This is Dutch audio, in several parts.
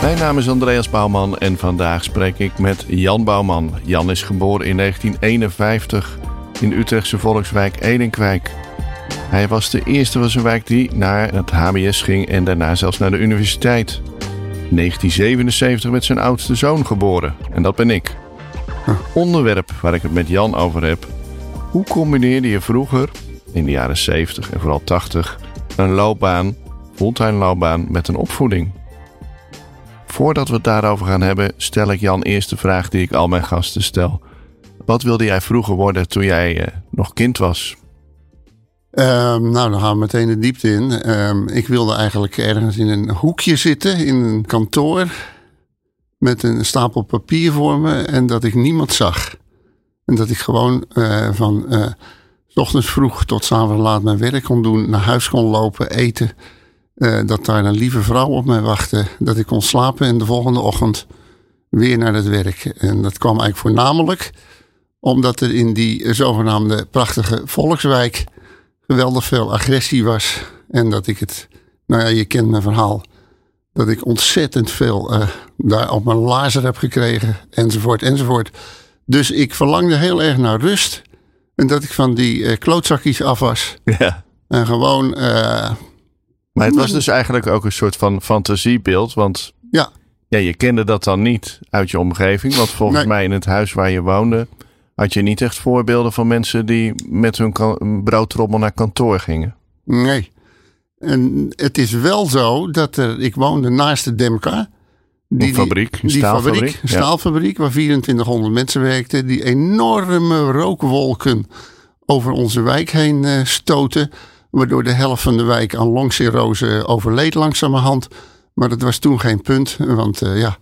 Mijn naam is Andreas Bouwman en vandaag spreek ik met Jan Bouwman. Jan is geboren in 1951 in Utrechtse volkswijk Edenkwijk. Hij was de eerste van zijn wijk die naar het HBS ging en daarna zelfs naar de universiteit. 1977 werd zijn oudste zoon geboren en dat ben ik. Onderwerp waar ik het met Jan over heb. Hoe combineerde je vroeger, in de jaren 70 en vooral 80, een loopbaan, fulltime loopbaan met een opvoeding? Voordat we het daarover gaan hebben, stel ik Jan eerst de vraag die ik al mijn gasten stel. Wat wilde jij vroeger worden toen jij eh, nog kind was? Ehm, nou, dan gaan we meteen de diepte in. Ehm, ik wilde eigenlijk ergens in een hoekje zitten, in een kantoor, met een stapel papier voor me en dat ik niemand zag. En dat ik gewoon eh, van eh, ochtends vroeg tot s avonds laat mijn werk kon doen, naar huis kon lopen, eten. Eh, dat daar een lieve vrouw op mij wachtte. Dat ik kon slapen en de volgende ochtend weer naar het werk. En dat kwam eigenlijk voornamelijk omdat er in die zogenaamde prachtige volkswijk geweldig veel agressie was. En dat ik het, nou ja, je kent mijn verhaal. Dat ik ontzettend veel uh, daar op mijn lazer heb gekregen, enzovoort, enzovoort. Dus ik verlangde heel erg naar rust. En dat ik van die uh, klootzakjes af was. Ja. En gewoon. Uh, maar het was dus eigenlijk ook een soort van fantasiebeeld. Want ja. Ja, je kende dat dan niet uit je omgeving. Want volgens Nee. mij in het huis waar je woonde. had je niet echt voorbeelden van mensen die met hun broodtrommel naar kantoor gingen. Nee. En het is wel zo dat er. Ik woonde naast de Demka. Een fabriek, een die staalfabriek, fabriek, een ja. staalfabriek waar 2400 mensen werkten. Die enorme rookwolken over onze wijk heen eh, stoten. Waardoor de helft van de wijk aan longcirrose overleed langzamerhand. Maar dat was toen geen punt. Want eh, ja,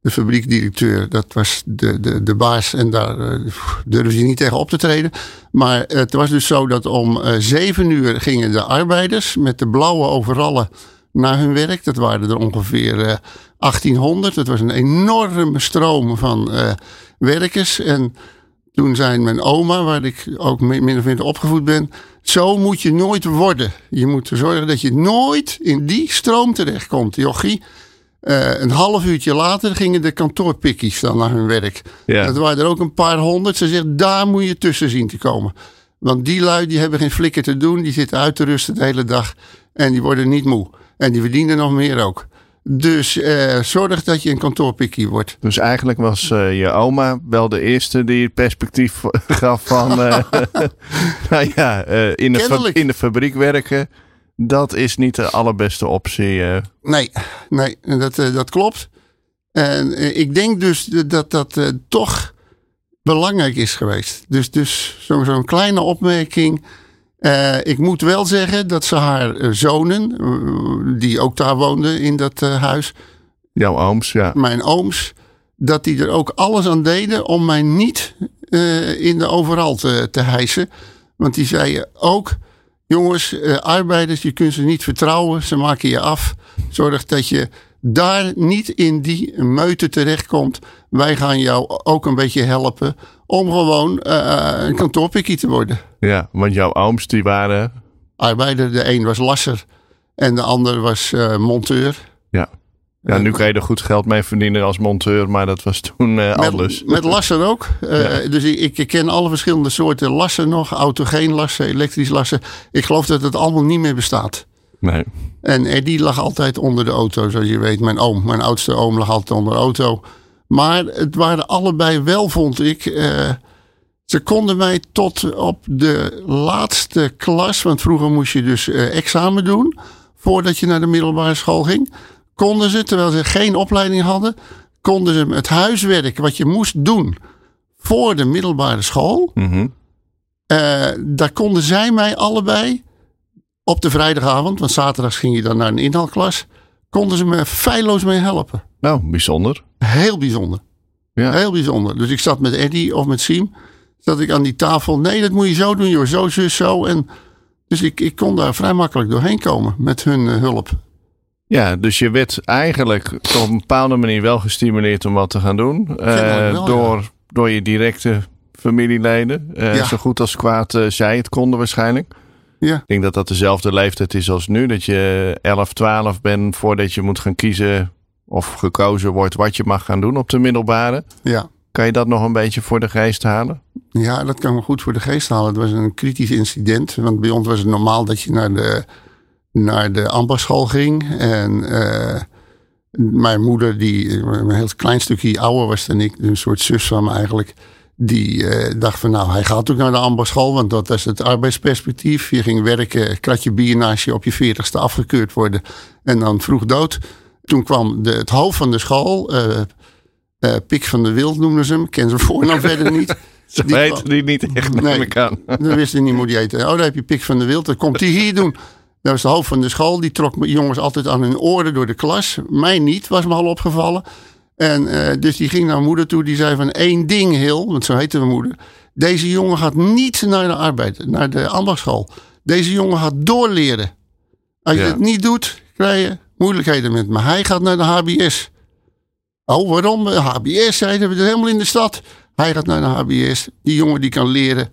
de fabriekdirecteur, dat was de, de, de baas. En daar eh, durfde je niet tegen op te treden. Maar het was dus zo dat om eh, zeven uur gingen de arbeiders met de blauwe overallen naar hun werk. Dat waren er ongeveer eh, 1800. Het was een enorme stroom van werkers. En toen zei mijn oma, waar ik ook mi- min of meer opgevoed ben. Zo moet je nooit worden. Je moet zorgen dat je nooit in die stroom terechtkomt, jochie. Eh, een half uurtje later gingen de kantoorpikkies dan naar hun werk. Ja. Dat waren er ook een paar honderd. Ze zegt, daar moet je tussen zien te komen. Want die lui die hebben geen flikker te doen. Die zitten uit te rusten de hele dag. En die worden niet moe. En die verdienen nog meer ook. Dus eh, zorg dat je een kantoorpikkie wordt. Dus eigenlijk was eh, je oma wel de eerste die het perspectief gaf van. eh, nou ja, in, de in de fabriek werken. Dat is niet de allerbeste optie. Nee, nee dat, dat klopt. En ik denk dus dat dat toch belangrijk is geweest. Dus, dus zo- zo'n kleine opmerking. Eh, ik moet wel zeggen dat ze haar eh, zonen, eh, die ook daar woonden in dat huis, jouw ooms, ja. mijn ooms, dat die er ook alles aan deden om mij niet in de overal te, te hijsen. Want die zeiden ook, jongens, arbeiders, je kunt ze niet vertrouwen, ze maken je af. Zorg dat je daar niet in die meute terechtkomt. Wij gaan jou ook een beetje helpen om gewoon eh, een kantoorpikkie te worden. Ja, want jouw ooms die waren. Arbeider, de een was lasser en de ander was eh, monteur. Ja. Ja, nu kan je er goed geld mee verdienen als monteur, maar dat was toen eh, anders. Met, met lassen ook. Eh, Dus ik, ik ken alle verschillende soorten lassen nog. Autogeen lassen, elektrisch lassen. Ik geloof dat het allemaal niet meer bestaat. Nee. En Eddie lag altijd onder de auto, zoals je weet. Mijn oom, mijn oudste oom lag altijd onder de auto. Maar het waren allebei wel, vond ik. eh, ze konden mij tot op de laatste klas, want vroeger moest je dus eh, examen doen voordat je naar de middelbare school ging. Konden ze, terwijl ze geen opleiding hadden, konden ze het huiswerk wat je moest doen voor de middelbare school, Mhm. eh, daar konden zij mij allebei op de vrijdagavond, want zaterdags ging je dan naar een inhaalklas, konden ze me feilloos mee helpen. Nou, bijzonder. Heel bijzonder. Ja. Heel bijzonder. Dus ik zat met Eddie of met Siem. Zat ik aan die tafel. Nee, dat moet je zo doen, joh. Zo, zus, zo. En dus ik, ik kon daar vrij makkelijk doorheen komen met hun eh, hulp. Ja, dus je werd eigenlijk op een bepaalde manier wel gestimuleerd om wat te gaan doen. Eh, wel, door, door je directe familieleden. Eh, Ja. Zo goed als kwaad zij het konden waarschijnlijk. Ja. Ik denk dat dat dezelfde leeftijd is als nu. Dat je 11, 12 bent voordat je moet gaan kiezen of gekozen wordt wat je mag gaan doen op de middelbare. Ja. Kan je dat nog een beetje voor de geest halen? Ja, dat kan me goed voor de geest halen. Het was een kritisch incident. Want bij ons was het normaal dat je naar de, naar de ambachtschool ging. En eh, mijn moeder, die een heel klein stukje ouder was dan ik, een soort zus van me eigenlijk. Die eh, dacht van nou, hij gaat ook naar de ambachtschool, want dat is het arbeidsperspectief. Je ging werken, kratje bier naast je op je veertigste afgekeurd worden en dan vroeg dood. Toen kwam de, het hoofd van de school, eh, Pik van de Wild noemden ze hem, ken zijn voornaam verder niet. Ze Die weten die niet echt Nee. neem ik aan. Dan wist hij niet hoe die heette. Oh, daar heb je Pik van de Wild. Dat komt hij hier doen. Dat was de hoofd van de school. Die trok jongens altijd aan hun oren door de klas. Mij niet, was me al opgevallen. En eh, dus die ging naar moeder toe. Die zei van één ding, Hil. Want zo heette mijn moeder. Deze jongen gaat niet naar de arbeid, naar de ambachtschool. Deze jongen gaat doorleren. Als je Ja. het niet doet, krijg je moeilijkheden met me. Hij gaat naar de HBS. Oh, waarom? HBS, zeiden we helemaal in de stad. Hij gaat naar de HBS. Die jongen die kan leren.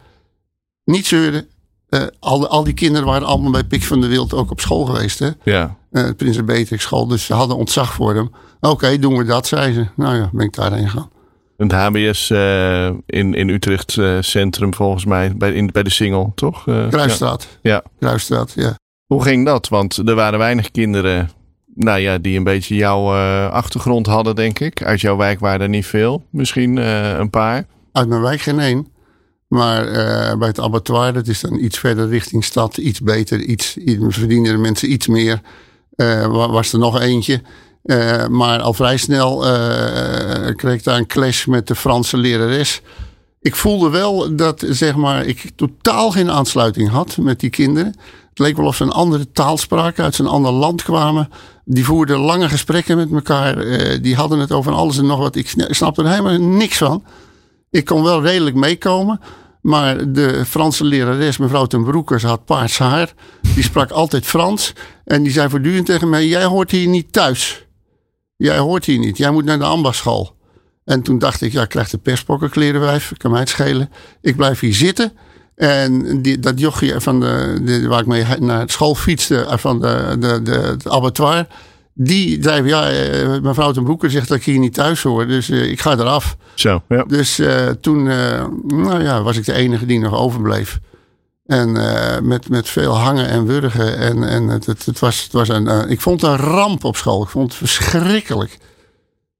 Niet zeuren. Eh, al, al die kinderen waren allemaal bij Pik van de Wild ook op school geweest. Hè? Ja, Eh Prins Beatrix school. Dus ze hadden ontzag voor hem. Oké, doen we dat, zei ze. Nou ja, ben ik daarheen gegaan. het HBS eh, in, in Utrecht Centrum volgens mij, bij, in, bij de Singel, toch? Kruisstraat. Ja. ja. Kruisstraat, ja. Hoe ging dat? Want er waren weinig kinderen nou ja, die een beetje jouw achtergrond hadden, denk ik. Uit jouw wijk waren er niet veel. Misschien een paar. Uit mijn wijk geen één. Maar eh, bij het abattoir, dat is dan iets verder richting stad. Iets beter, iets, iets verdienen de mensen iets meer. Wa- was er nog eentje. Eh, maar al vrij snel kreeg ik daar een clash met de Franse lerares. Ik voelde wel dat zeg maar, ik totaal geen aansluiting had met die kinderen. Het leek wel of ze een andere taal spraken, uit een ander land kwamen. Die voerden lange gesprekken met elkaar. die hadden het over alles en nog wat. Ik sna- snapte er helemaal niks van. Ik kon wel redelijk meekomen. Maar de Franse lerares, mevrouw ten Broeke, ze had paars haar. Die sprak altijd Frans. En die zei voortdurend tegen mij: Jij hoort hier niet thuis. Jij hoort hier niet. Jij moet naar de ambachtsschool. En toen dacht ik: Ja, ik krijg de perspokken klerenwijf. Kan mij het schelen. Ik blijf hier zitten. En die, dat jochie van de, de, waar ik mee naar school fietste, eh, van de, de, de, het abattoir. Die zei: Ja, eh, mevrouw ten Broeke zegt dat ik hier niet thuis hoor. Dus eh, ik ga eraf. Zo, ja. Dus eh, toen nou ja, was ik de enige die nog overbleef. En met, met veel hangen en wurgen. En, en het, het, het was, het was een, ik vond het een ramp op school. Ik vond het verschrikkelijk.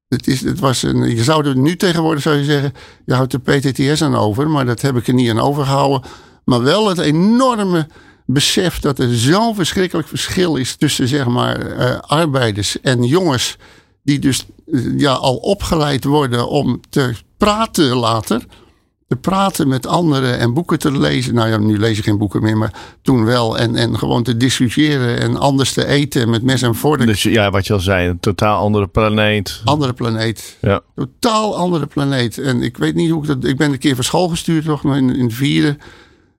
Het is, het was een, je zou er nu tegenwoordig zou je zeggen, je houdt de PTTS aan over. Maar dat heb ik er niet aan overgehouden. Maar wel het enorme besef dat er zo'n verschrikkelijk verschil is tussen zeg maar eh, arbeiders en jongens die dus eh, ja, al opgeleid worden om te praten later. Te praten met anderen en boeken te lezen. Nou ja, nu lees ik geen boeken meer, maar toen wel. En, en gewoon te discussiëren en anders te eten met mes en vork. Dus ja, wat je al zei, een totaal andere planeet. Andere planeet. Ja. Totaal andere planeet. En ik weet niet hoe ik dat. Ik ben een keer van school gestuurd, nog in, in het vierde.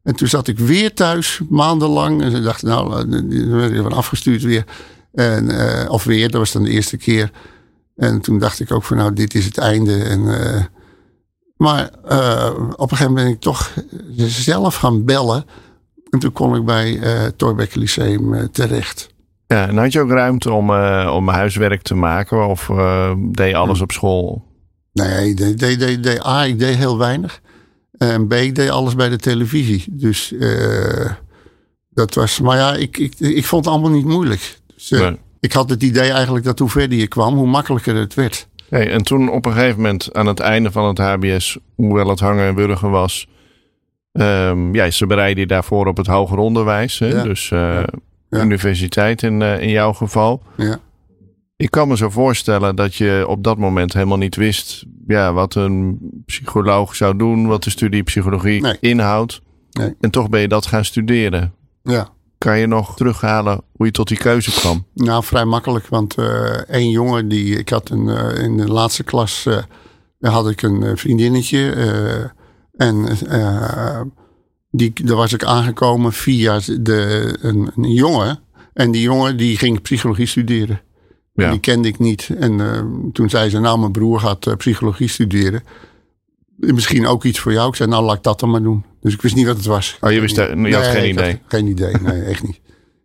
En toen zat ik weer thuis, maandenlang. En ze dachten, nou, dan werd ik afgestuurd weer. En, eh, of weer, dat was dan de eerste keer. En toen dacht ik ook van, nou, dit is het einde. En, eh, maar eh, op een gegeven moment ben ik toch zelf gaan bellen. En toen kon ik bij eh Torbeck Lyceum eh, terecht. Ja, en had je ook ruimte om, eh, om huiswerk te maken? Of eh, deed je alles op school? Nee, de, de, de, de, A, ik deed heel weinig. En B, ik deed alles bij de televisie. Dus eh, dat was. Maar ja, ik, ik, ik vond het allemaal niet moeilijk. Dus, eh, Nee. Ik had het idee eigenlijk dat hoe verder je kwam, hoe makkelijker het werd. Hey, en toen op een gegeven moment aan het einde van het HBS, hoewel het hangen en wurgen was, ehm, ja, ze bereiden je daarvoor op het hoger onderwijs. Hè? Ja. Dus eh, Ja. universiteit in, eh, in jouw geval. Ja. Ik kan me zo voorstellen dat je op dat moment helemaal niet wist ja, wat een psycholoog zou doen, wat de studie psychologie Nee. inhoudt. Nee. En toch ben je dat gaan studeren. Ja. kan je nog terughalen hoe je tot die keuze kwam? Nou, vrij makkelijk. Want uh, één jongen die. Ik had een, uh, in de laatste klas. Uh, had ik een vriendinnetje. en die, daar was ik aangekomen via de, een, een, jongen. En die jongen die ging psychologie studeren. Ja. Die kende ik niet. En toen zei ze: Nou, mijn broer gaat psychologie studeren. Misschien ook iets voor jou. Ik zei: Nou, laat ik dat dan maar doen. Dus ik wist niet wat het was. Oh, je, wist, je had nee, geen idee? Had geen idee, nee, echt niet.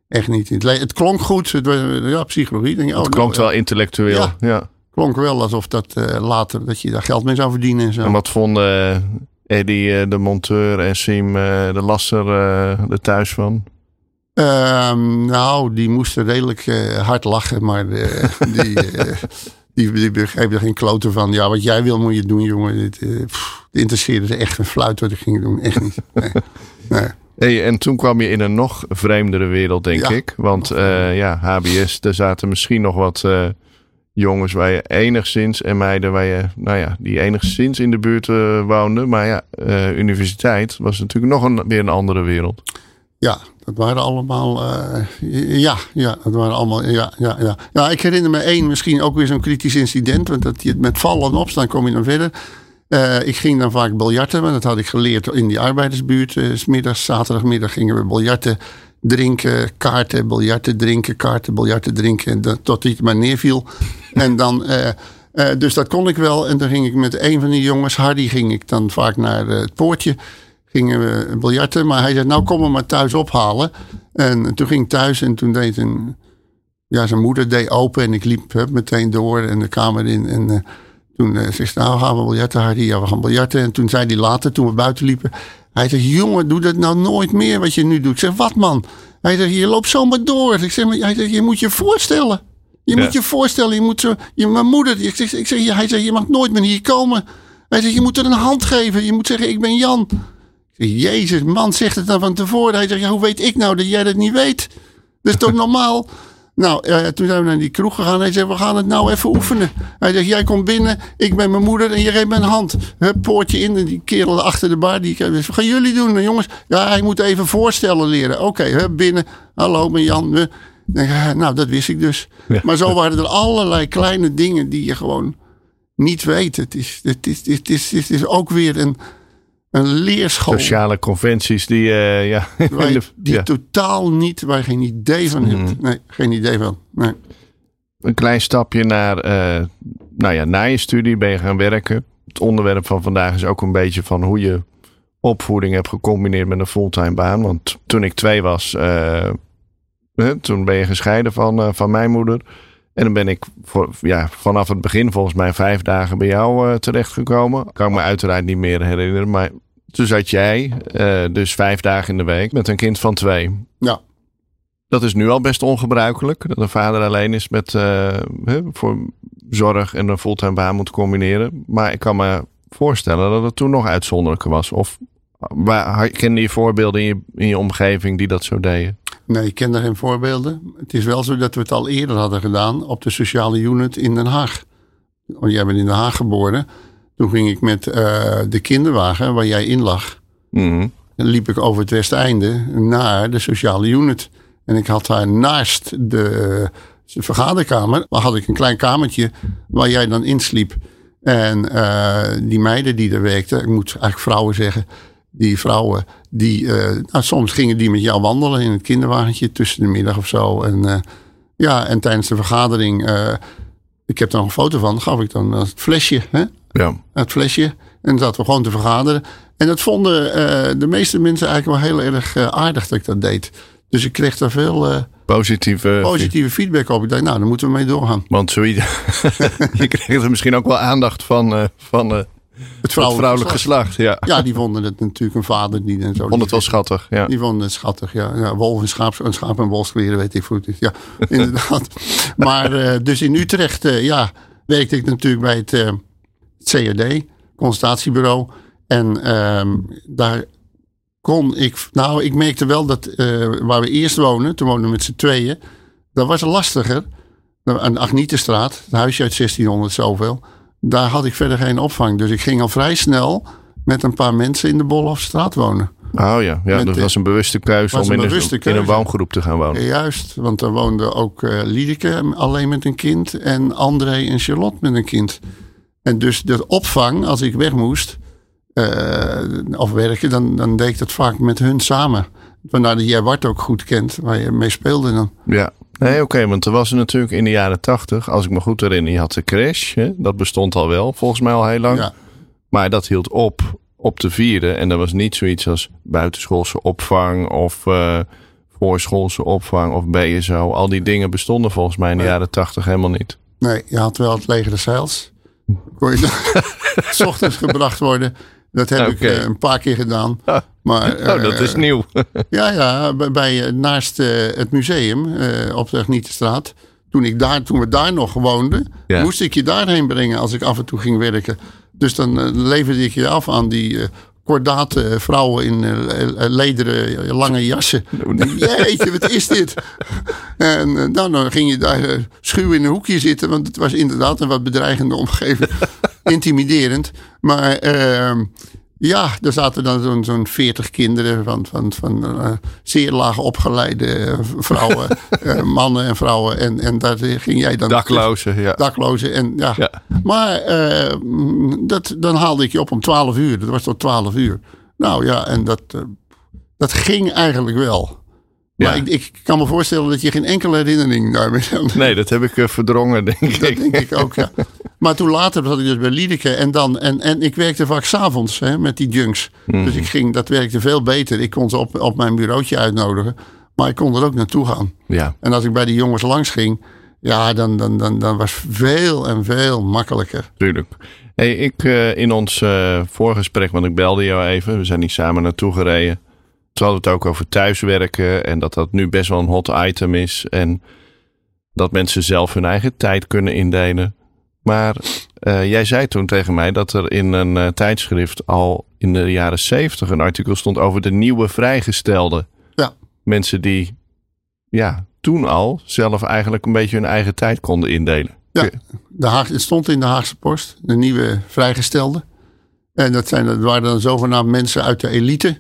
Echt niet. Het, het klonk goed. Het, ja, psychologie. Denk je, oh, het klonk nou, wel intellectueel. Ja, ja. klonk wel alsof dat uh, later dat je daar geld mee zou verdienen. En, zo. en wat vonden Eddie, de monteur en Sim, de lasser, er thuis van? Um, nou, die moesten redelijk hard lachen, maar die, die, die begreep er geen kloten van. Ja, wat jij wil moet je doen, jongen. Dit, pff, het interesseerde echt een fluit wat ik ging doen. Echt niet. Nee. nee. Hey, en toen kwam je in een nog vreemdere wereld, denk ik. Want uh, ja, HBS, er zaten misschien nog wat uh, jongens waar je enigszins en meiden waar je, nou ja, die enigszins in de buurt uh, woonden. Maar ja, universiteit was natuurlijk nog een, weer een andere wereld. Ja, dat waren allemaal, ja, ja, dat waren allemaal, ja, ja, ja. Nou, ik herinner me één, misschien ook weer zo'n kritisch incident. Want dat met vallen en opstaan kom je dan verder. Uh, ik ging dan vaak biljarten, want dat had ik geleerd in die arbeidersbuurt. Uh, s middags, zaterdagmiddag gingen we biljarten drinken, kaarten, biljarten drinken, kaarten, biljarten drinken. En tot hij maar neerviel. en dan, dus dat kon ik wel. En dan ging ik met een van die jongens, Hardy, ging ik dan vaak naar het poortje. Gingen we biljarten. Maar hij zei, nou kom me maar thuis ophalen. En toen ging ik thuis en toen deed een... Ja, zijn moeder deed open en ik liep hup, meteen door en de kamer in. En toen uh, zegt nou gaan we biljarten, Hardy. Ja, we gaan biljarten. En toen zei hij later, toen we buiten liepen. Hij zegt, jongen, doe dat nou nooit meer wat je nu doet. Ik zeg, wat man? Hij zegt, je loopt zomaar door. Ik zeg, hij zegt, je moet je voorstellen. Je moet je voorstellen, je moet zo... Je, mijn moeder, ik zeg, ik zeg, hij zegt, je mag nooit meer hier komen. Hij zegt, je moet er een hand geven. Je moet zeggen, ik ben Jan. Jezus, man, zegt het dan van tevoren. Hij zegt, ja, hoe weet ik nou dat jij dat niet weet? Dat is toch normaal? Nou, uh, toen zijn we naar die kroeg gegaan. Hij zei, we gaan het nou even oefenen. Hij zegt, jij komt binnen, ik ben mijn moeder en je geeft een hand. Hup, poortje in en die kerel achter de bar. Die, wat gaan jullie doen, jongens? Ja, hij moet even voorstellen leren. Oké, okay, hup, binnen. Hallo, ben Jan. Nou, dat wist ik dus. Maar zo waren er allerlei kleine dingen die je gewoon niet weet. Het is, het is, het is, het is ook weer een een leerschool. Sociale conventies die, uh, ja. Wij, die totaal niet, waar je geen idee van hebt. Mm. Nee, geen idee van. Nee. Een klein stapje naar, uh, nou ja, na je studie ben je gaan werken. Het onderwerp van vandaag is ook een beetje van hoe je opvoeding hebt gecombineerd met een fulltime baan. Want toen ik twee was, uh, toen ben je gescheiden van, van mijn moeder. En dan ben ik voor, ja, vanaf het begin volgens mij vijf dagen bij jou uh, terechtgekomen. Kan ik me uiteraard niet meer herinneren. Maar toen zat jij uh, dus vijf dagen in de week met een kind van twee. Ja. Dat is nu al best ongebruikelijk. Dat een vader alleen is met uh, voor zorg en een fulltime baan moet combineren. Maar ik kan me voorstellen dat het toen nog uitzonderlijker was. Of waar, kende je voorbeelden in je, in je omgeving die dat zo deden? Nee, ik ken daar geen voorbeelden. Het is wel zo dat we het al eerder hadden gedaan op de sociale unit in Den Haag. Want jij bent in Den Haag geboren. Toen ging ik met uh, de kinderwagen waar jij in lag. Mm Dan liep ik over het Westeinde naar de sociale unit. En ik had daar naast de, de vergaderkamer, had ik een klein kamertje waar jij dan insliep. En uh, die meiden die er werkten, ik moet eigenlijk vrouwen zeggen, die vrouwen, die, uh, nou, soms gingen die met jou wandelen in het kinderwagentje tussen de middag of zo. En, uh, ja, en tijdens de vergadering, uh, ik heb daar een foto van, gaf ik dan het flesje. Hè? Ja. Het flesje. En zaten we gewoon te vergaderen. En dat vonden de meeste mensen eigenlijk wel heel erg aardig dat ik dat deed. Dus ik kreeg daar veel positieve, positieve feedback op. Ik dacht, nou, dan moeten we mee doorgaan. Want zoiets, je kreeg er misschien ook wel aandacht van, van het vrouwelijk, geslacht. ja. Ja, die vonden het natuurlijk een vader. Die en zo. Vond het wel schattig, ja. Die vonden het schattig, ja. ja wolf en schaap, en schaap en wolfskleren, weet ik goed. Ja, inderdaad. maar uh, dus in Utrecht, uh, ja, werkte ik natuurlijk bij het, uh, het CRD, consultatiebureau. En um, daar kon ik, nou, ik merkte wel dat waar we eerst wonen, toen woonden we met z'n tweeën, dat was lastiger. Aan de Agnietenstraat, het huisje uit 1600 zoveel daar had ik verder geen opvang. Dus ik ging al vrij snel met een paar mensen in de Bolhofstraat wonen. Oh ja, ja Met dat was een bewuste keuze om een in, bewuste een, in een keuze. woongroep te gaan wonen. Juist, want er woonde ook eh Liedeke alleen met een kind en André en Charlotte met een kind. En dus de opvang, als ik weg moest eh, of werken, dan, dan deed ik dat vaak met hun samen. Vandaar dat jij Bart ook goed kent, waar je mee speelde dan. Ja. Nee, oké, want er was natuurlijk in de jaren tachtig, als ik me goed herinner, je had de crash. Hè? Dat bestond al wel, volgens mij al heel lang. Ja, Maar dat hield op op de vierde. En er was niet zoiets als buitenschoolse opvang of eh, voorschoolse opvang of BSO. Al die dingen bestonden volgens mij in de Nee. jaren tachtig helemaal niet. nee, je had wel het leger des zeils. Kon je s ochtends gebracht worden. Dat heb ik eh, een paar keer gedaan. Ah. Maar, Oh, dat eh, is nieuw. Ja, ja, bij, eh, naast eh, het museum eh, op de Agnietenstraat. Toen, ik daar, toen we daar nog woonden, Ja. moest ik je daarheen brengen als ik af en toe ging werken. Dus dan eh, leverde ik je af aan die eh, kordate vrouwen in eh, eh, lederen eh, lange jassen. Jeetje, wat is dit? En eh, nou, dan ging je daar eh, schuw in een hoekje zitten, want het was inderdaad een wat bedreigende omgeving. Intimiderend. Maar ehm, ja, er zaten dan zo'n zo'n 40 kinderen van, van, van eh, zeer laag opgeleide eh, vrouwen, eh, mannen en vrouwen. En, en daar ging jij dan. Daklozen, ja. Daklozen. En, ja. Ja. Maar dat, dan haalde ik je op om 12 uur. Dat was tot 12 uur. Nou ja, en dat, dat ging eigenlijk wel. Maar Ja. ik, ik kan me voorstellen dat je geen enkele herinnering daarmee hebt. Nee, dat heb ik eh, verdrongen, denk Dat ik. denk ik ook, ja. Maar toen later zat ik dus bij Liedeke. En, dan, en, en ik werkte vaak s'avonds met die junks. Mhm. Dus ik ging, dat werkte veel beter. Ik kon ze op, op mijn bureautje uitnodigen. Maar ik kon er ook naartoe gaan. Ja, En als ik bij die jongens langs ging. Ja, dan, dan, dan, dan was veel en veel makkelijker. tuurlijk. Hey, ik eh, in ons eh, voorgesprek, want ik belde jou even. We zijn niet samen naartoe gereden. Toen hadden het ook over thuiswerken. En dat dat nu best wel een hot item is. En dat mensen zelf hun eigen tijd kunnen indelen. Maar eh, jij zei toen tegen mij dat er in een eh, tijdschrift al in de jaren zeventig een artikel stond over de nieuwe vrijgestelden. Ja. Mensen die ja, toen al zelf eigenlijk een beetje hun eigen tijd konden indelen. Ja, de Haag, het stond in de Haagse Post, de nieuwe vrijgestelde. En dat, zijn, dat waren dan zogenaamd mensen uit de elite.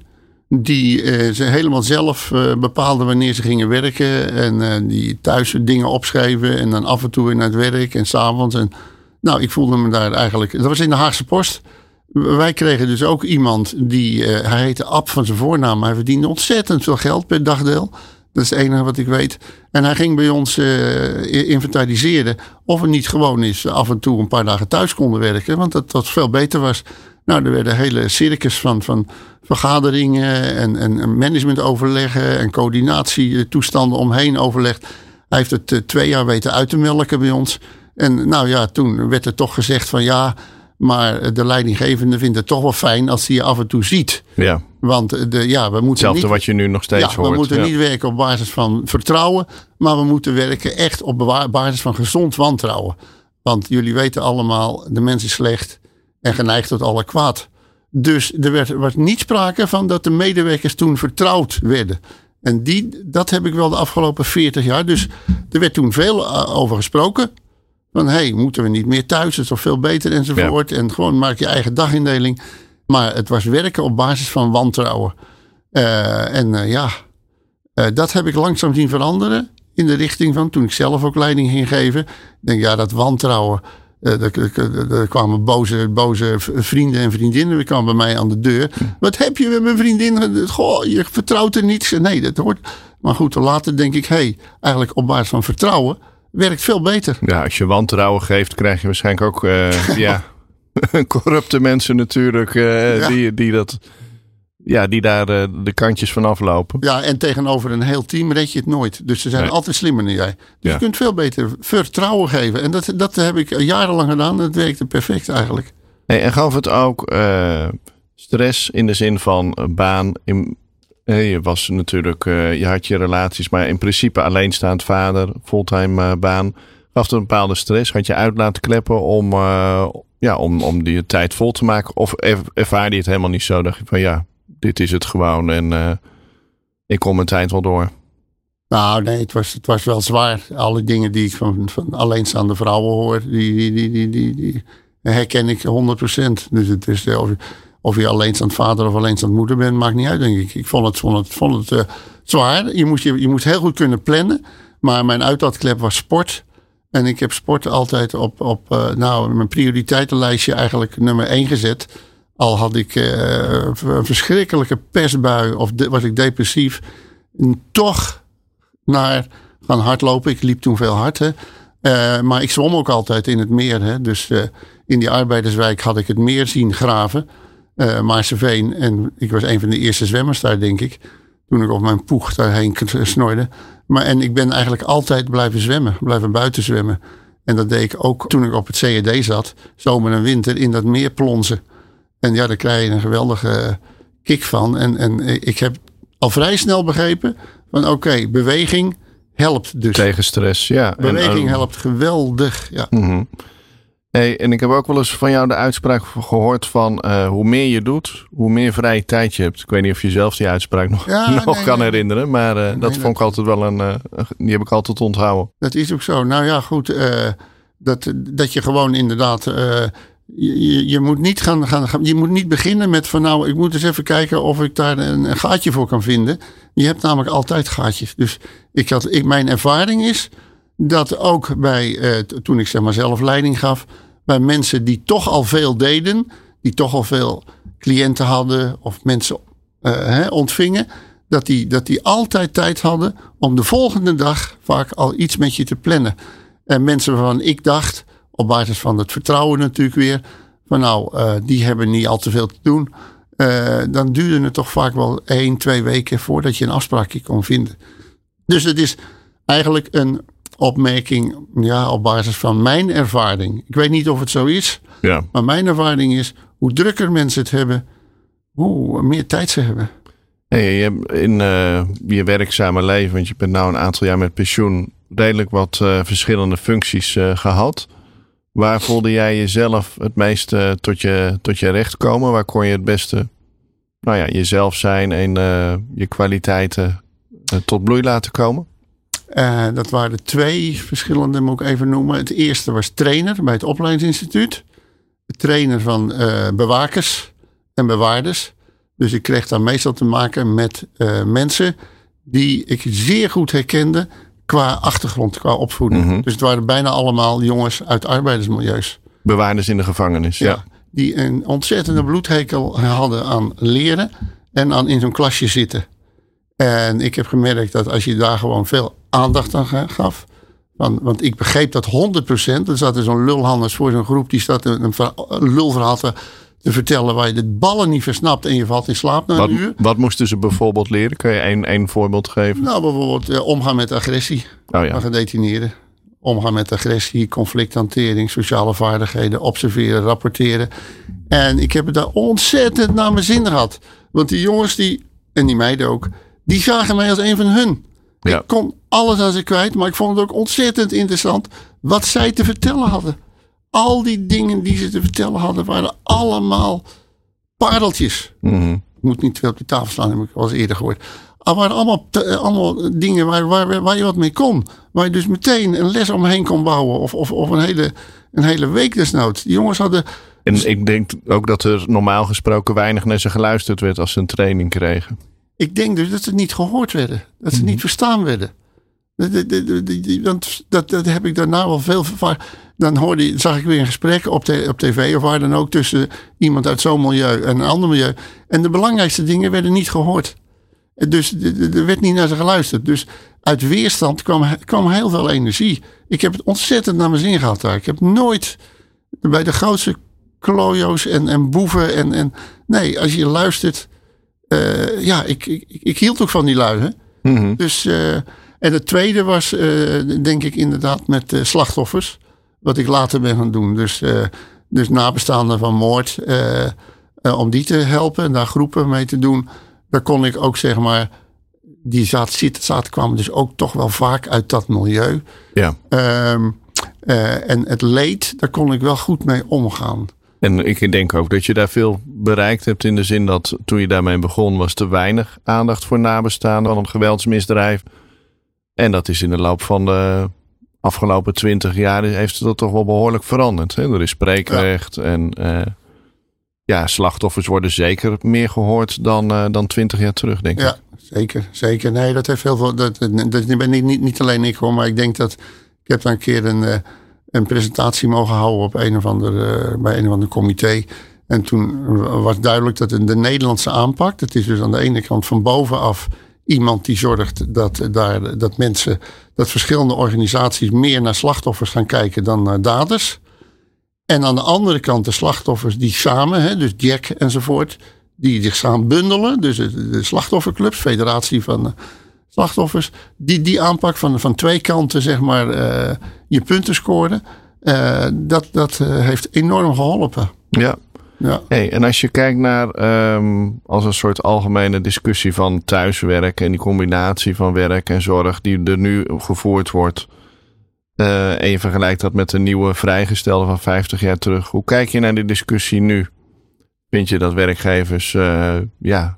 Die eh, ze helemaal zelf eh, bepaalden wanneer ze gingen werken. En eh, die thuis dingen opschreven. En dan af en toe weer naar het werk en s'avonds. En nou, ik voelde me daar eigenlijk. Dat was in de Haagse Post. Wij kregen dus ook iemand die. hij heette Ab van zijn voornaam. Hij verdiende ontzettend veel geld per dagdeel. Dat is het enige wat ik weet. En hij ging bij ons eh, inventariseren of het niet gewoon is af en toe een paar dagen thuis konden werken. Want dat, dat veel beter was. Nou, er werden hele circus van, van vergaderingen en, en managementoverleggen en coördinatietoestanden omheen overlegd. Hij heeft het eh, twee jaar weten uit te melken bij ons. En nou ja, toen werd er toch gezegd van ja, maar de leidinggevende vindt het toch wel fijn als hij je af en toe ziet. Ja, Want eh, de, ja, we moeten hetzelfde niet wat je nu nog steeds ja, hoort. we moeten Ja. niet werken op basis van vertrouwen, maar we moeten werken echt op basis van gezond wantrouwen. Want jullie weten allemaal, de mens is slecht en geneigd tot alle kwaad. Dus er werd, was niet sprake van dat de medewerkers toen vertrouwd werden. En die, dat heb ik wel de afgelopen 40 jaar. Dus er werd toen veel eh, over gesproken. Van hé, hey, moeten we niet meer thuis? Het is toch veel beter enzovoort. En gewoon maak je eigen dagindeling. Maar het was werken op basis van wantrouwen. Eh, en eh, ja, dat heb ik langzaam zien veranderen. In de richting van toen ik zelf ook leiding ging geven. Ik denk, ja, dat wantrouwen. Eh, er, kwamen boze, boze vrienden en vriendinnen. Die kwamen bij mij aan de deur. Wat heb je met mijn vriendin? Goh, je vertrouwt er niets. Nee, dat hoort. Maar goed, later denk ik, hé, hey, eigenlijk op basis van vertrouwen werkt veel beter. Ja, als je wantrouwen geeft, krijg je waarschijnlijk ook eh, ja, corrupte mensen natuurlijk eh, Ja. die, die, dat, ja, die daar eh, de kantjes van aflopen. Ja, en tegenover een heel team red je het nooit. Dus ze zijn Nee. altijd slimmer dan jij. Dus Ja. je kunt veel beter vertrouwen geven. En dat, dat heb ik jarenlang gedaan. Dat werkte perfect eigenlijk. Hey, en gaf het ook eh, stress in de zin van eh, baan? In, je was natuurlijk, je had je relaties, maar in principe alleenstaand vader, fulltime baan. Gaf het een bepaalde stress? Had je uit laten kleppen om, ja, om, om die tijd vol te maken? Of er, ervaarde je het helemaal niet zo? Dacht je van ja, dit is het gewoon en eh, ik kom mijn tijd wel door. Nou, nee, het was, het was wel zwaar. Alle dingen die ik van, van alleenstaande vrouwen hoor, die, die, die, die, die, herken ik 100%. Dus het is, of, of je alleenstaand vader of alleenstaand moeder bent, maakt niet uit, denk ik. Ik vond het, vond het, vond het uh, zwaar. Je moest, je, je moest heel goed kunnen plannen. Maar mijn uitlaatklep was sport. En ik heb sport altijd op, op nou, mijn prioriteitenlijstje eigenlijk nummer één gezet. Al had ik uh, een verschrikkelijke pestbui of was ik depressief. Toch naar gaan hardlopen. Ik liep toen veel hard. Uh, maar ik zwom ook altijd in het meer. Hè. Dus in die arbeiderswijk had ik het meer zien graven uh, Maarseveen. En ik was een van de eerste zwemmers daar, denk ik. Toen ik op mijn poeg daarheen snorde. Maar, en ik ben eigenlijk altijd blijven zwemmen, blijven buiten zwemmen. En dat deed ik ook toen ik op het CED zat, zomer en winter, in dat meer plonzen. En ja, daar krijg je een geweldige kick van. En, en ik heb al vrij snel begrepen van oké, beweging helpt dus. Tegen stress, ja. Beweging en, helpt geweldig, ja. Mm -hmm. Hey, en ik heb ook wel eens van jou de uitspraak gehoord van uh, hoe meer je doet, hoe meer vrije tijd je hebt. Ik weet niet of je zelf die uitspraak nog, ja, nog nee, kan nee. herinneren, maar uh, dat vond ik altijd wel een, uh, die heb ik altijd onthouden. Dat is ook zo. Nou ja, goed, dat, dat je gewoon inderdaad, je, je, moet niet gaan, gaan, je moet niet beginnen met van nou, ik moet eens even kijken of ik daar een, gaatje voor kan vinden. Je hebt namelijk altijd gaatjes. Dus ik had, ik, mijn ervaring is dat ook bij, toen ik zeg maar zelf leiding gaf, bij mensen die toch al veel deden, die toch al veel cliënten hadden of mensen hè, ontvingen, dat die, dat die altijd tijd hadden om de volgende dag vaak al iets met je te plannen. En mensen waarvan ik dacht, op basis van het vertrouwen natuurlijk weer, van nou, uh, die hebben niet al te veel te doen. Uh, dan duurde het toch vaak wel één, twee weken voordat je een afspraakje kon vinden. Dus het is eigenlijk een opmerking ja, op basis van mijn ervaring. Ik weet niet of het zo is, ja. maar mijn ervaring is hoe drukker mensen het hebben, hoe meer tijd ze hebben. Hey, je hebt in uh, je werkzame leven, want je bent nu een aantal jaar met pensioen, redelijk wat uh, verschillende functies uh, gehad. Waar voelde jij jezelf het meest tot, je, tot je recht komen? Waar kon je het beste nou ja, jezelf zijn en je kwaliteiten tot bloei laten komen? Dat waren twee verschillende, moet ik even noemen. Het eerste was trainer bij het opleidingsinstituut. Trainer van bewakers en bewaarders. Dus ik kreeg daar meestal te maken met mensen die ik zeer goed herkende qua achtergrond, qua opvoeding. Mm -hmm. Dus het waren bijna allemaal jongens uit arbeidersmilieus. Bewaarders in de gevangenis, ja. ja. Die een ontzettende bloedhekel hadden aan leren en aan in zo'n klasje zitten. En ik heb gemerkt dat als je daar gewoon veel aandacht aan gaf. Want, want ik begreep dat 100%. Er zat er zo'n lulhandels voor zo'n groep die staat een, een lulverhaal te, te, vertellen waar je de ballen niet versnapt en je valt in slaap na wat, een uur. Wat moesten ze bijvoorbeeld leren? Kun je één, één voorbeeld geven? Nou, bijvoorbeeld eh, omgaan met agressie. Oh, ja. gedetineerden. Omgaan met agressie, conflicthantering, sociale vaardigheden, observeren, rapporteren. En ik heb het daar ontzettend naar mijn zin gehad. Want die jongens die, en die meiden ook, die zagen mij als een van hun. Ja. Ik kon alles aan ze kwijt, maar ik vond het ook ontzettend interessant wat zij te vertellen hadden. Al die dingen die ze te vertellen hadden, waren allemaal pareltjes. Mm -hmm. Ik moet niet veel op de tafel staan, heb ik al eens eerder gehoord. Het waren allemaal, allemaal dingen waar, waar, waar je wat mee kon. Waar je dus meteen een les omheen kon bouwen. Of, of, of een, hele, een hele week desnoods. Die jongens hadden. En ik denk ook dat er normaal gesproken weinig naar ze geluisterd werd als ze een training kregen. Ik denk dus dat ze niet gehoord werden. Dat ze mm -hmm. niet verstaan werden. Want dat, dat heb ik daarna wel veel. Dan hoorde, zag ik weer een gesprek op, de, op tv of waar dan ook tussen iemand uit zo'n milieu en een ander milieu. En de belangrijkste dingen werden niet gehoord. Dus er werd niet naar ze geluisterd. Dus uit weerstand kwam, kwam heel veel energie. Ik heb het ontzettend naar mijn zin gehad daar. Ik heb nooit bij de grootste klojo's en, en boeven en, en. Nee, als je luistert uh, ja, ik, ik, ik, hield ook van die lui. Hè? Mm -hmm. Dus, uh, en het tweede was, uh, denk ik, inderdaad met slachtoffers. Wat ik later ben gaan doen. Dus, dus nabestaanden van moord. om die te helpen en daar groepen mee te doen. Daar kon ik ook, zeg maar. Die zaten, zaten kwamen dus ook toch wel vaak uit dat milieu. Ja. Um, en het leed, daar kon ik wel goed mee omgaan. En ik denk ook dat je daar veel bereikt hebt in de zin dat toen je daarmee begon was te weinig aandacht voor nabestaanden van een geweldsmisdrijf. En dat is in de loop van de afgelopen twintig jaar heeft dat toch wel behoorlijk veranderd. Hè? Er is spreekrecht ja. en uh, ja, slachtoffers worden zeker meer gehoord dan, uh, dan 20 jaar terug, denk ik. Ja, zeker. Zeker. Nee, dat heeft heel veel. Dat, dat, dat ben niet, niet, niet alleen ik hoor, maar ik denk dat. Ik heb daar een keer een, uh, een presentatie mogen houden op een of ander, uh, bij een of ander comité. En toen was duidelijk dat de Nederlandse aanpak, dat is dus aan de ene kant van bovenaf iemand die zorgt dat, daar, dat mensen, dat verschillende organisaties meer naar slachtoffers gaan kijken dan naar daders. En aan de andere kant de slachtoffers die samen, hè, dus Jack enzovoort, die zich samen bundelen. Dus de slachtofferclubs, federatie van slachtoffers. Die, die aanpak van, van twee kanten, zeg maar, uh, je punten scoren. Uh, dat dat heeft enorm geholpen. Ja. Ja. Hey, en als je kijkt naar um, als een soort algemene discussie van thuiswerk en die combinatie van werk en zorg die er nu gevoerd wordt. Uh, en je vergelijkt dat met de nieuwe vrijgestelde van 50 jaar terug. Hoe kijk je naar die discussie nu? Vind je dat werkgevers uh, ja,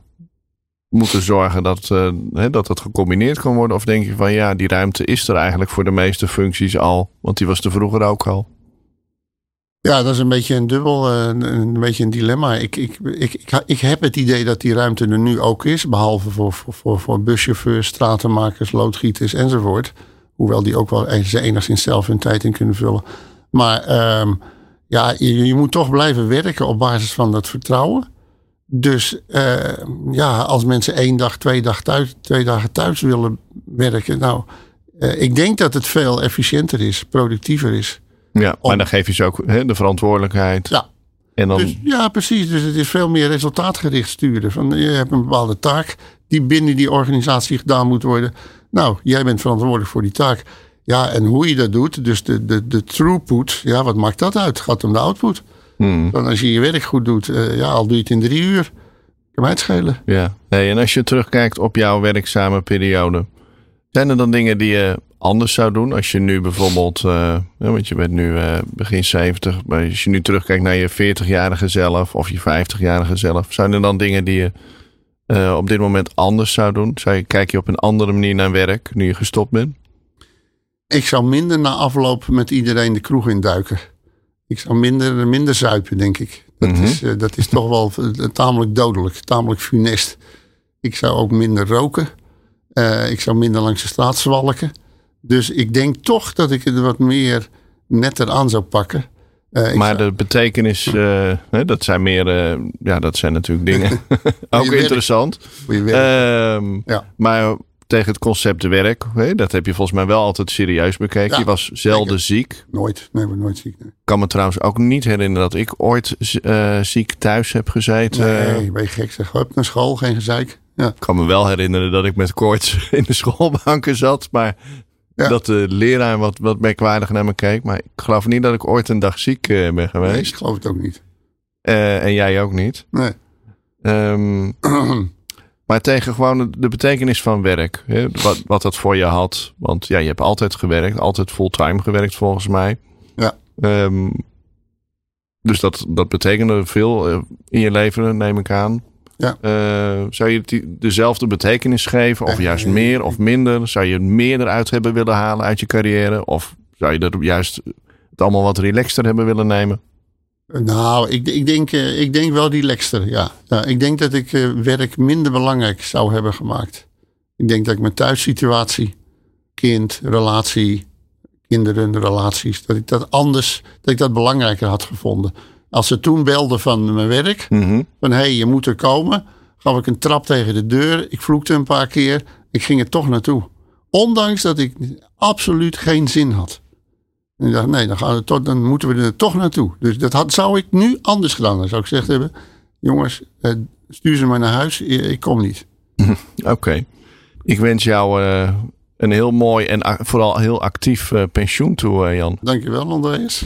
moeten zorgen dat, uh, dat het gecombineerd kan worden? Of denk je van ja, die ruimte is er eigenlijk voor de meeste functies al, want die was er vroeger ook al? Ja, dat is een beetje een dubbel, een, een beetje een dilemma. Ik, ik, ik, ik, heb het idee dat die ruimte er nu ook is, behalve voor, voor, voor, buschauffeurs, stratenmakers, loodgieters enzovoort. Hoewel die ook wel enigszins zelf hun tijd in kunnen vullen. Maar um, ja, je, moet toch blijven werken op basis van dat vertrouwen. Dus uh, ja, als mensen één dag, twee, dag thuis, twee dagen thuis willen werken. Nou, uh, ik denk dat het veel efficiënter is, productiever is. Ja, maar dan geef je ze ook hè, de verantwoordelijkheid. Ja. En dan... Dus, ja, precies. Dus het is veel meer resultaatgericht sturen. Van, je hebt een bepaalde taak die binnen die organisatie gedaan moet worden. Nou, jij bent verantwoordelijk voor die taak. Ja, en hoe je dat doet, dus de, de, de throughput, ja, wat maakt dat uit? Het gaat om de output. Hmm. Dan als je je werk goed doet, uh, ja, al doe je het in drie uur, kan mij het schelen. Ja, nee, en als je terugkijkt op jouw werkzame periode, zijn er dan dingen die je anders zou doen? Als je nu bijvoorbeeld, uh, want je bent nu uh, begin 70, maar als je nu terugkijkt naar je 40-jarige zelf of je 50-jarige zelf, zijn er dan dingen die je uh, op dit moment anders zou doen? Zou je, kijk je op een andere manier naar werk nu je gestopt bent? Ik zou minder na afloop met iedereen de kroeg induiken. Ik zou minder, minder zuipen, denk ik. Dat, mm -hmm. is, dat is toch wel tamelijk dodelijk, tamelijk funest. Ik zou ook minder roken. Uh, ik zou minder langs de straat zwalken. Dus ik denk toch dat ik het wat meer netter aan zou pakken. Uh, maar de betekenis, uh, hè, dat zijn meer, ja, dat zijn natuurlijk dingen. ook interessant. Ehm, ja. Maar tegen het concept werk, hè, dat heb je volgens mij wel altijd serieus bekeken. Ja, je was zelden ziek. Nooit, nee, we nooit ziek. Nee. Ik kan me trouwens ook niet herinneren dat ik ooit ziek thuis heb gezeten. Nee, ben je gek zeg. Hup naar school, geen gezeik. Ja. Ik kan me wel herinneren dat ik met koorts in de schoolbanken zat, maar ja. Dat de leraar wat, wat merkwaardig naar me keek. Maar ik geloof niet dat ik ooit een dag ziek uh, ben geweest. Nee, ik geloof het ook niet. Uh, en jij ook niet. Nee. Um, maar tegen gewoon de betekenis van werk. Hè? Wat, wat dat voor je had. Want ja, je hebt altijd gewerkt. Altijd fulltime gewerkt volgens mij. Ja. Um, dus dat, dat betekende veel uh, in je leven, neem ik aan. Ja. Uh, zou je het dezelfde betekenis geven? Of juist meer of minder? Zou je meer eruit hebben willen halen uit je carrière? Of zou je er juist het allemaal wat relaxter hebben willen nemen? Nou, ik, ik, denk, uh, ik denk wel relaxter, ja. ja ik denk dat ik werk minder belangrijk zou hebben gemaakt. Ik denk dat ik mijn thuissituatie, kind, relatie, kinderen, relaties, dat ik dat anders, dat ik dat belangrijker had gevonden. Als ze toen belden van mijn werk, mm -hmm. van hé, hey, je moet er komen, gaf ik een trap tegen de deur. Ik vloekte een paar keer. Ik ging er toch naartoe. Ondanks dat ik absoluut geen zin had. En ik dacht, nee, dan, gaan we toch, dan moeten we er toch naartoe. Dus dat had, zou ik nu anders gedaan. Dan zou ik gezegd hebben, jongens, eh, stuur ze maar naar huis. Ik kom niet. Oké. Okay. Ik wens jou uh, een heel mooi en vooral heel actief uh, pensioen toe, uh, Jan. Dankjewel, Andreas.